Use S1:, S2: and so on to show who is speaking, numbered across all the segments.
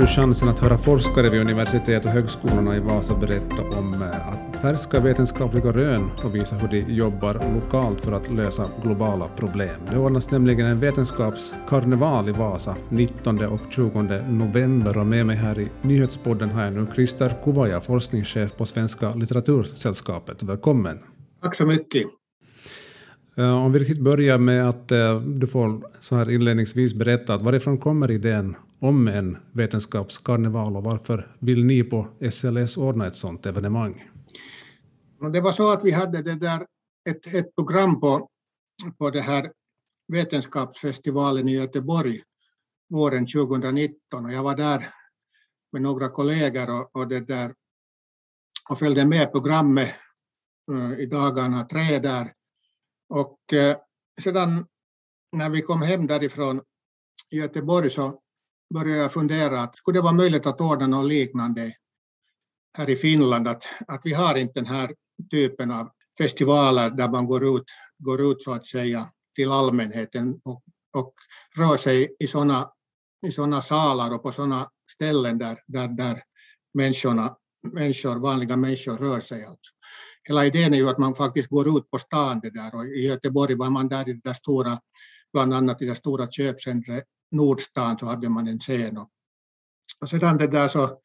S1: Du chansen att höra forskare vid universitet och högskolorna i Vasa berätta om eh, färska vetenskapliga rön och visa hur de jobbar lokalt för att lösa globala problem. Det ordnas nämligen en vetenskapskarneval i Vasa 19 och 20 november och med mig här i nyhetspodden har jag nu Christer Kuvaja, forskningschef på Svenska litteratursällskapet. Välkommen!
S2: Tack så mycket!
S1: Eh, om vi riktigt börjar med att eh, du får så här inledningsvis berätta att varifrån kommer idén om en vetenskapskarneval och varför vill ni på SLS ordna ett sådant evenemang?
S2: Det var så att vi hade det där ett, ett program på, på det här vetenskapsfestivalen i Göteborg våren 2019 och jag var där med några kollegor och, och, det där, och följde med programmet uh, i dagarna tre där. Och uh, sedan när vi kom hem därifrån i Göteborg så började jag fundera att skulle det vara möjligt att ordna något liknande här i Finland, att, att vi har inte den här typen av festivaler där man går ut, går ut så att säga till allmänheten och, och rör sig i sådana i såna salar och på sådana ställen där, där, där människorna, människor, vanliga människor rör sig. Alltså. Hela idén är ju att man faktiskt går ut på stan det där och i Göteborg var man där i det där stora, bland annat i det stora köpcentret Nordstan så hade man en scen. Och, sedan det där så,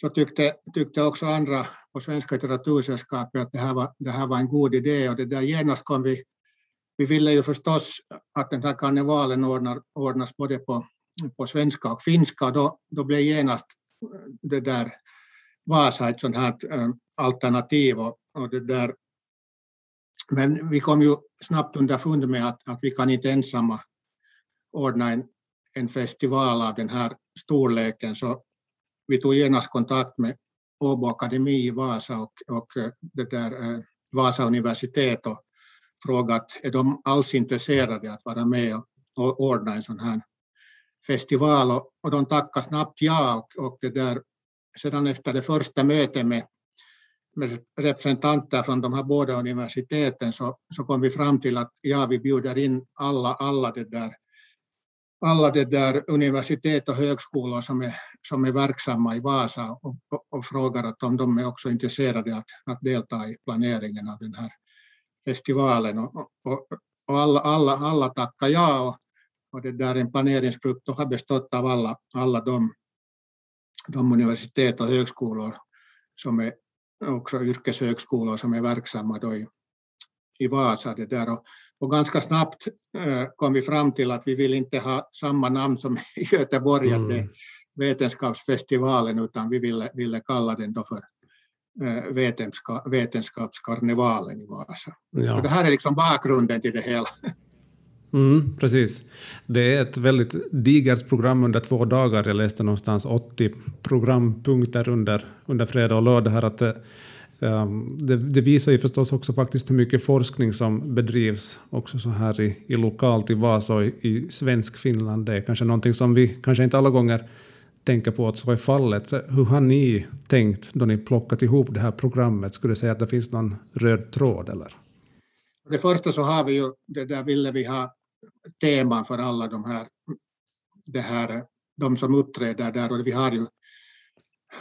S2: så tyckte, tyckte också andra på Svenska litteratursällskapet att det här, var, det här var en god idé och det där genast kom vi vi ville ju förstås att den här karnevalen ordnar, ordnas både på, på svenska och finska och då, då blev genast det där Vasa ett sånt här eh, alternativ och, och det där men vi kom ju snabbt underfund med att, att vi kan inte ensamma ordna en, en festival av den här storleken. Så vi tog genast kontakt med Åbo Akademi i Vasa och, och eh, det där, eh, Vasa universitet och frågat är de alls intresserade att vara med och, och ordna en sån här festival? Och, och de tackade snabbt ja och, och det där, sedan efter det första mötet med, med representanter från de här båda universiteten så, så kom vi fram till att ja, vi bjuder in alla, alla det där alla det där universitet och högskolor som är, som är verksamma i Vasa och, och, och frågar att om de är också intresserade att, att delta i planeringen av den här festivalen. Och, och, och alla, alla, alla tackar ja och, och det där en planeringsgrupp har bestått av alla, alla de, de universitet och högskolor som är också yrkeshögskolor som är verksamma då i, i Vasa. Det där. Och, och ganska snabbt äh, kom vi fram till att vi vill inte ha samma namn som i Göteborg, mm. det Vetenskapsfestivalen, utan vi ville, ville kalla den då för äh, vetenska, Vetenskapskarnevalen i Vasa. Ja. Så det här är liksom bakgrunden till det hela.
S1: Mm, precis. Det är ett väldigt digert program under två dagar. Jag läste någonstans 80 programpunkter under, under fredag och lördag. Här att um, det, det, visar ju förstås också faktiskt hur mycket forskning som bedrivs också så här i, i lokalt i Vasa och i, i svensk Finland. Det är kanske någonting som vi kanske inte alla gånger tänker på att så är fallet. Hur har ni tänkt då ni plockat ihop det här programmet? Skulle du säga att det finns någon röd tråd eller?
S2: Det första så har vi ju, det där ville vi ha teman för alla de här, det här, de som uppträder där och vi har ju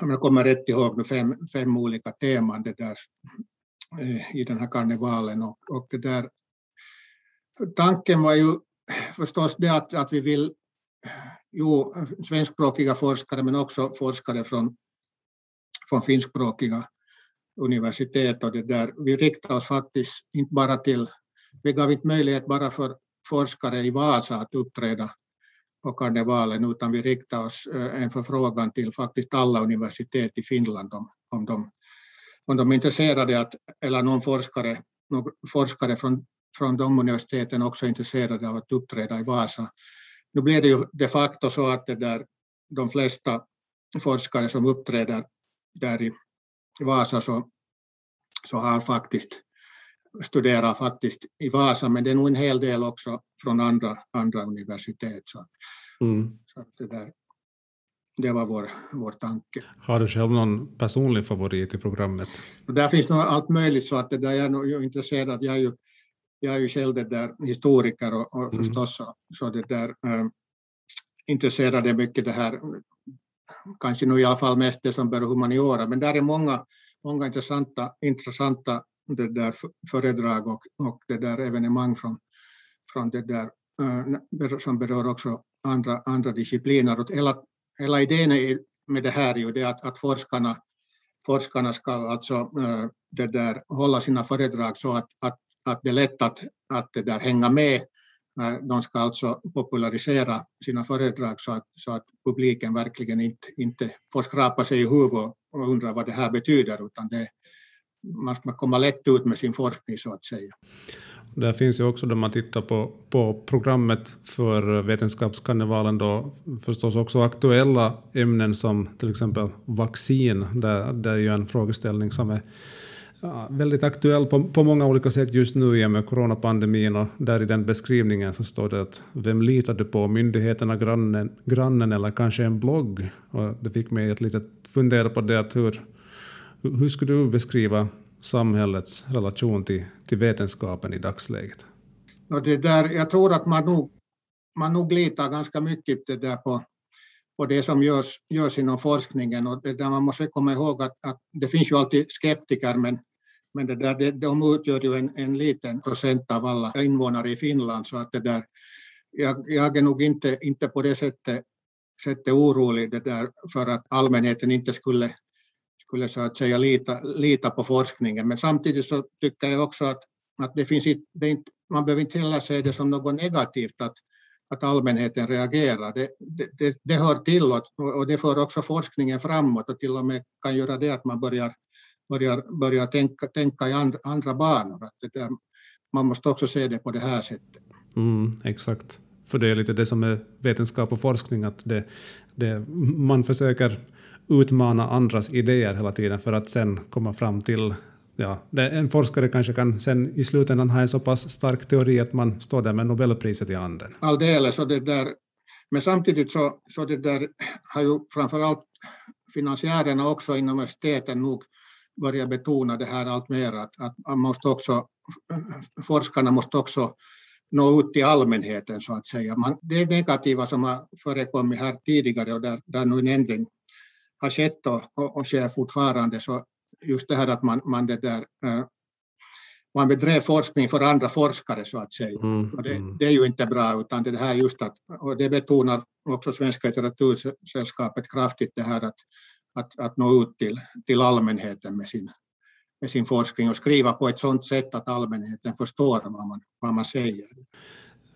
S2: om jag kommer rätt ihåg, nu, fem, fem olika teman det där, eh, i den här karnevalen. Och, och det där, tanken var ju förstås det att, att vi vill jo, svenskspråkiga forskare men också forskare från, från finskspråkiga universitet och det där. Vi riktar oss faktiskt inte bara till, vi gav inte möjlighet bara för forskare i Vasa att uppträda på karnevalen, utan vi riktar oss eh, en förfrågan till faktiskt alla universitet i Finland om, om, de, om de är intresserade att, eller någon forskare, någon forskare från, från de universiteten också är intresserade av att uppträda i Vasa. Nu blir det ju de facto så att det där, de flesta forskare som uppträder där i Vasa så, så har faktiskt studerar faktiskt i Vasa, men det är nog en hel del också från andra, andra universitet. Så, mm. så det, där, det var vår, vår tanke.
S1: Har du själv någon personlig favorit i programmet?
S2: Där finns nog allt möjligt, så att det där jag är nog intresserad. Jag är ju, jag är ju själv det där historiker och, och mm. förstås så, så det där, äh, intresserade mycket det här, kanske nu i alla fall mest det som berör humaniora, men där är många, många intressanta, intressanta det där föredrag och, och det där evenemang från, från det där, eh, som berör också andra, andra discipliner. Och hela, hela idén med det här är ju det att, att forskarna, forskarna ska alltså eh, det där, hålla sina föredrag så att, att, att det är lätt att, att det där hänga med eh, de ska alltså popularisera sina föredrag så att, så att publiken verkligen inte, inte får skrapa sig i huvudet och undra vad det här betyder, utan det, man ska komma lätt ut med sin forskning så att säga.
S1: Där finns ju också, när man tittar på, på programmet för Vetenskapskarnevalen, då förstås också aktuella ämnen som till exempel vaccin. Där, det är ju en frågeställning som är ja, väldigt aktuell på, på många olika sätt just nu i och med coronapandemin och där i den beskrivningen så står det att vem litar du på, myndigheterna, grannen, grannen eller kanske en blogg? Och det fick mig att lite fundera på det att hur, hur skulle du beskriva samhällets relation till, till vetenskapen i dagsläget?
S2: Ja, det där, jag tror att man nog, man nog litar ganska mycket det där på, på det som görs, görs inom forskningen. Och det där man måste komma ihåg att, att det finns ju alltid skeptiker, men, men det där, det, de utgör ju en, en liten procent av alla invånare i Finland. Så att det där, jag, jag är nog inte, inte på det sättet, sättet orolig det där för att allmänheten inte skulle, skulle så att säga lita, lita på forskningen. Men samtidigt så tycker jag också att, att det finns det inte, man behöver inte heller se det som något negativt att, att allmänheten reagerar. Det, det, det hör till och det för också forskningen framåt och till och med kan göra det att man börjar, börjar, börjar tänka, tänka i andra, andra banor. Att det där, man måste också se det på det här sättet.
S1: Mm, exakt. För det är lite det som är vetenskap och forskning, att det, det, man försöker utmana andras idéer hela tiden för att sen komma fram till ja, en forskare kanske kan sen i slutändan ha en så pass stark teori att man står där med Nobelpriset i handen.
S2: Alldeles, och det där, men samtidigt så, så det där har ju framförallt finansiärerna också inom universiteten nog börjat betona det här allt mer, att, att man måste också, forskarna måste också nå ut till allmänheten så att säga. Man, det negativa som har förekommit här tidigare och där, där nu en ändring har skett och, och, och sker fortfarande, så just det här att man, man, det där, uh, man bedrev forskning för andra forskare så att säga. Mm, och det, mm. det, är ju inte bra, utan det här just att, och det betonar också Svenska litteratursällskapet kraftigt det här att, att, att nå ut till, till allmänheten med sin, med sin forskning och skriva på ett sådant sätt att allmänheten förstår vad man, vad man säger.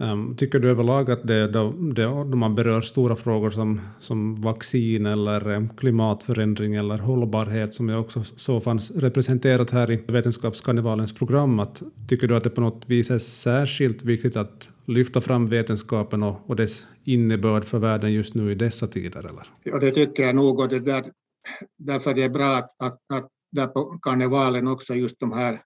S1: Um, tycker du överlag att det, då, det, då man berör stora frågor som, som vaccin eller ehm, klimatförändring eller hållbarhet, som jag också så fanns representerat här i Vetenskapskarnevalens program, att tycker du att det på något vis är särskilt viktigt att lyfta fram vetenskapen och, och dess innebörd för världen just nu i dessa tider? Eller?
S2: Ja, det tycker jag nog, och det där, därför det är bra att, att, att där på karnevalen också just de här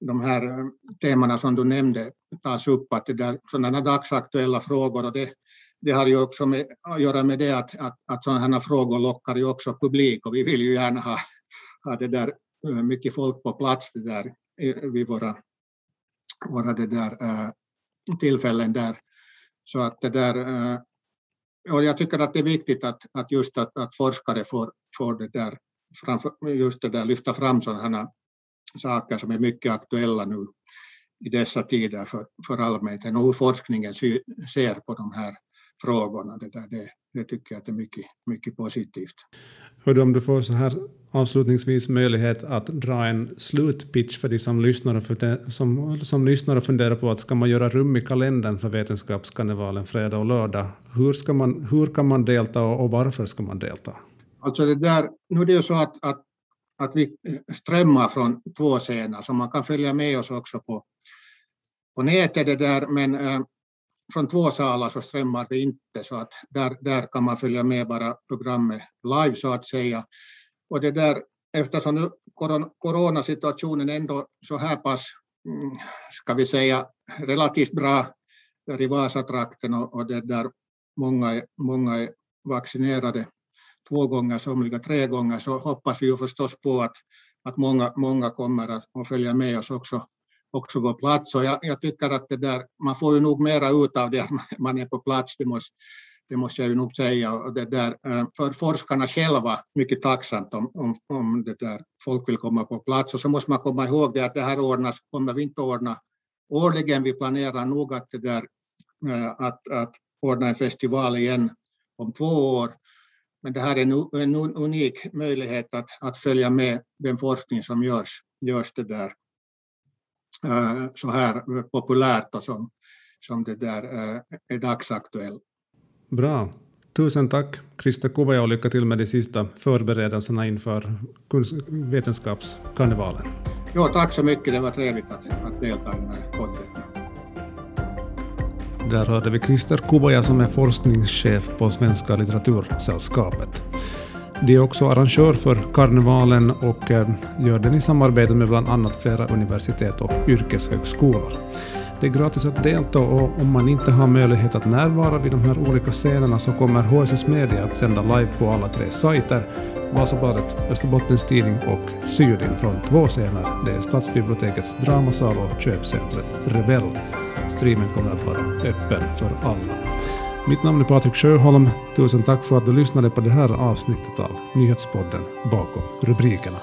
S2: de här eh, temana som du nämnde tas upp, att det är sådana dagsaktuella frågor och det, det har ju också med, att göra med det att, att, att sådana här frågor lockar ju också publik och vi vill ju gärna ha, ha det där eh, mycket folk på plats det där, vid våra, våra det där, äh, tillfällen där. Så att det där, äh, och jag tycker att det är viktigt att, att just att, att forskare får, får det där, framför, just det där, lyfta fram sådana saker som är mycket aktuella nu i dessa tider för, för allmänheten och hur forskningen sy, ser på de här frågorna. Det, där, det, det tycker jag är mycket, mycket positivt.
S1: Hör om du får så här avslutningsvis möjlighet att dra en slutpitch för de som lyssnar och, för som, som lyssnar och funderar på att ska man göra rum i kalendern för Vetenskapskarnevalen fredag och lördag, hur, ska man, hur kan man delta och, och varför ska man delta?
S2: Alltså det där, nu är det ju så att, att att vi eh, strömmar från två scener, så man kan följa med oss också på, på nätet det där, men äh, från två salar så strömmar vi inte, så att där, där kan man följa med bara programmet live så att säga. Och det där, eftersom nu coronasituationen ändå så här pass, mm, ska vi säga, relativt bra där i Vasatrakten och, och det där många, många är vaccinerade gånger, somliga tre gånger, så hoppas vi ju förstås på att, att många, många kommer att, att följa med oss också, också på plats. Och jag, jag, tycker att det där, man får ju nog mera ut av det att man är på plats. Det måste, Det måste jag ju nog säga. Och det där, eh, för forskarna själva mycket tacksamt om, om, om det där folk vill komma på plats. Och så måste man komma ihåg det att det här ordnas, kommer vi inte ordna årligen. Vi planerar nog att, det där, eh, att, att ordna en festival igen om två år. Men det här är en, en unik möjlighet att, att följa med den forskning som görs, görs det där uh, så här populärt och som, som det där uh, är dagsaktuell.
S1: Bra. Tusen tack, Krista Kuvaja, och lycka till med de sista förberedelserna inför vetenskapskarnevalen.
S2: Jo, tack så mycket. Det var trevligt att, att delta i den här podden.
S1: Där hörde vi Christer Kubaja som är forskningschef på Svenska litteratursällskapet. De är också arrangör för karnevalen och eh, gör den i samarbete med bland annat flera universitet och yrkeshögskolor. Det är gratis att delta och om man inte har möjlighet att närvara vid de här olika scenerna så kommer HSS Media att sända live på alla tre sajter. Vasabladet, Österbottens Tidning och Sydin från två scener. Det är Stadsbibliotekets dramasal och köpcentret Rebell. Streamen kommer att vara öppen för alla. Mitt namn är Patrik Sjöholm. Tusen tack för att du lyssnade på det här avsnittet av nyhetspodden Bakom rubrikerna.